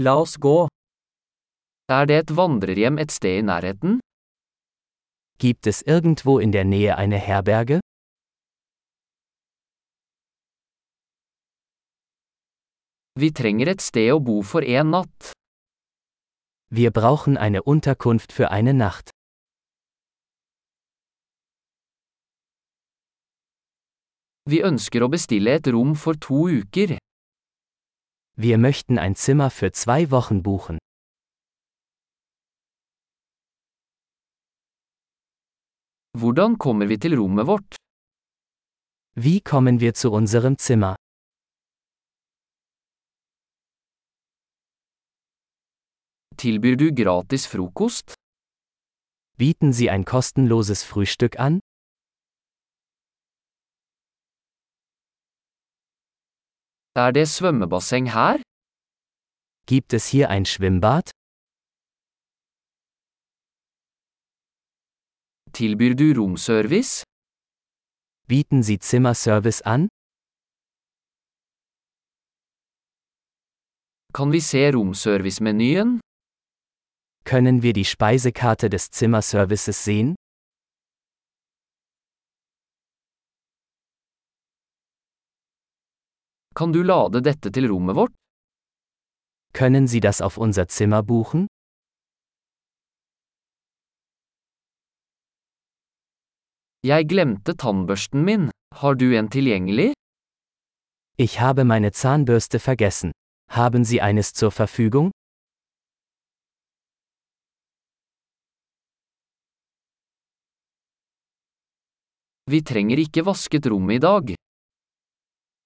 La oss gå. Er det et vandrerhjem et sted i nærheten? Gibt es irgendwo in der Nähe eine Herberge? Vi trenger et sted å bo for en natt. Wir brauchen eine Unterkunft für eine Nacht. Vi ønsker å bestille et rom for to uker. Wir möchten ein Zimmer für zwei Wochen buchen. Hvordan kommer vi til rommet vårt? Wie kommen wir zu unserem Zimmer? Tilbyr du gratis frokost? Bieten Sie ein kostenloses Frühstück an? Er det svømmebasseng her? Gibt es hier ein Schwimmbad? Tilbyr du romservice? Bieten Sie Zimmerservice an? Kan vi se romservice-menyen? Können wir die Speisekarte des Zimmerservices sehen? Kan du lade dette til rommet vårt? Können Sie das auf unser Zimmer buchen? Jeg glemte tannbørsten min. Har du en tilgjengelig? Ich habe meine Zahnbürste vergessen. Haben Sie eines zur Verfügung? Vi trenger ikke vasket rommet i dag.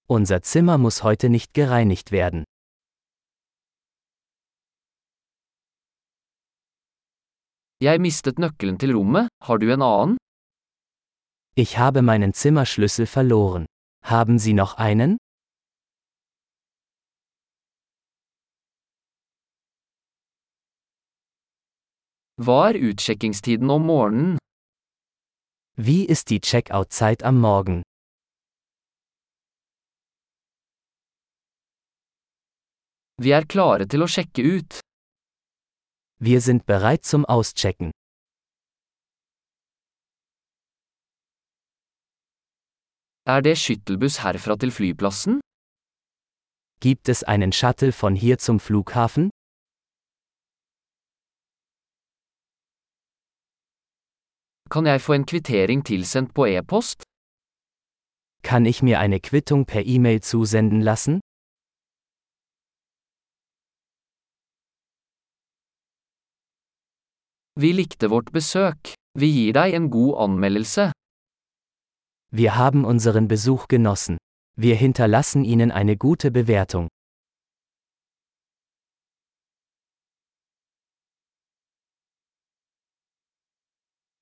Unser Zimmer muss heute nicht gereinigt werden. Jeg mistet nøkkelen til rommet, har du en annen? Ich habe meinen Zimmerschlüssel verloren. Haben Sie noch einen? Hva er utsjekkingstiden om morgenen? Wie ist die Checkout-Zeit am Morgen? Vi er klare til å sjekke ut. Wir sind bereit zum Auschecken. Er det skyttelbuss herfra til flyplassen? Gibt es einen Shuttle von hier zum Flughafen? Kan jeg få en kvittering tilsendt på e-post? Kann ich mir eine Quittung per E-Mail zusenden lassen? Vi likte vårt besøk. Vi gir deg en god anmeldelse. Wir haben unseren Besuch genossen. Wir hinterlassen Ihnen eine gute Bewertung.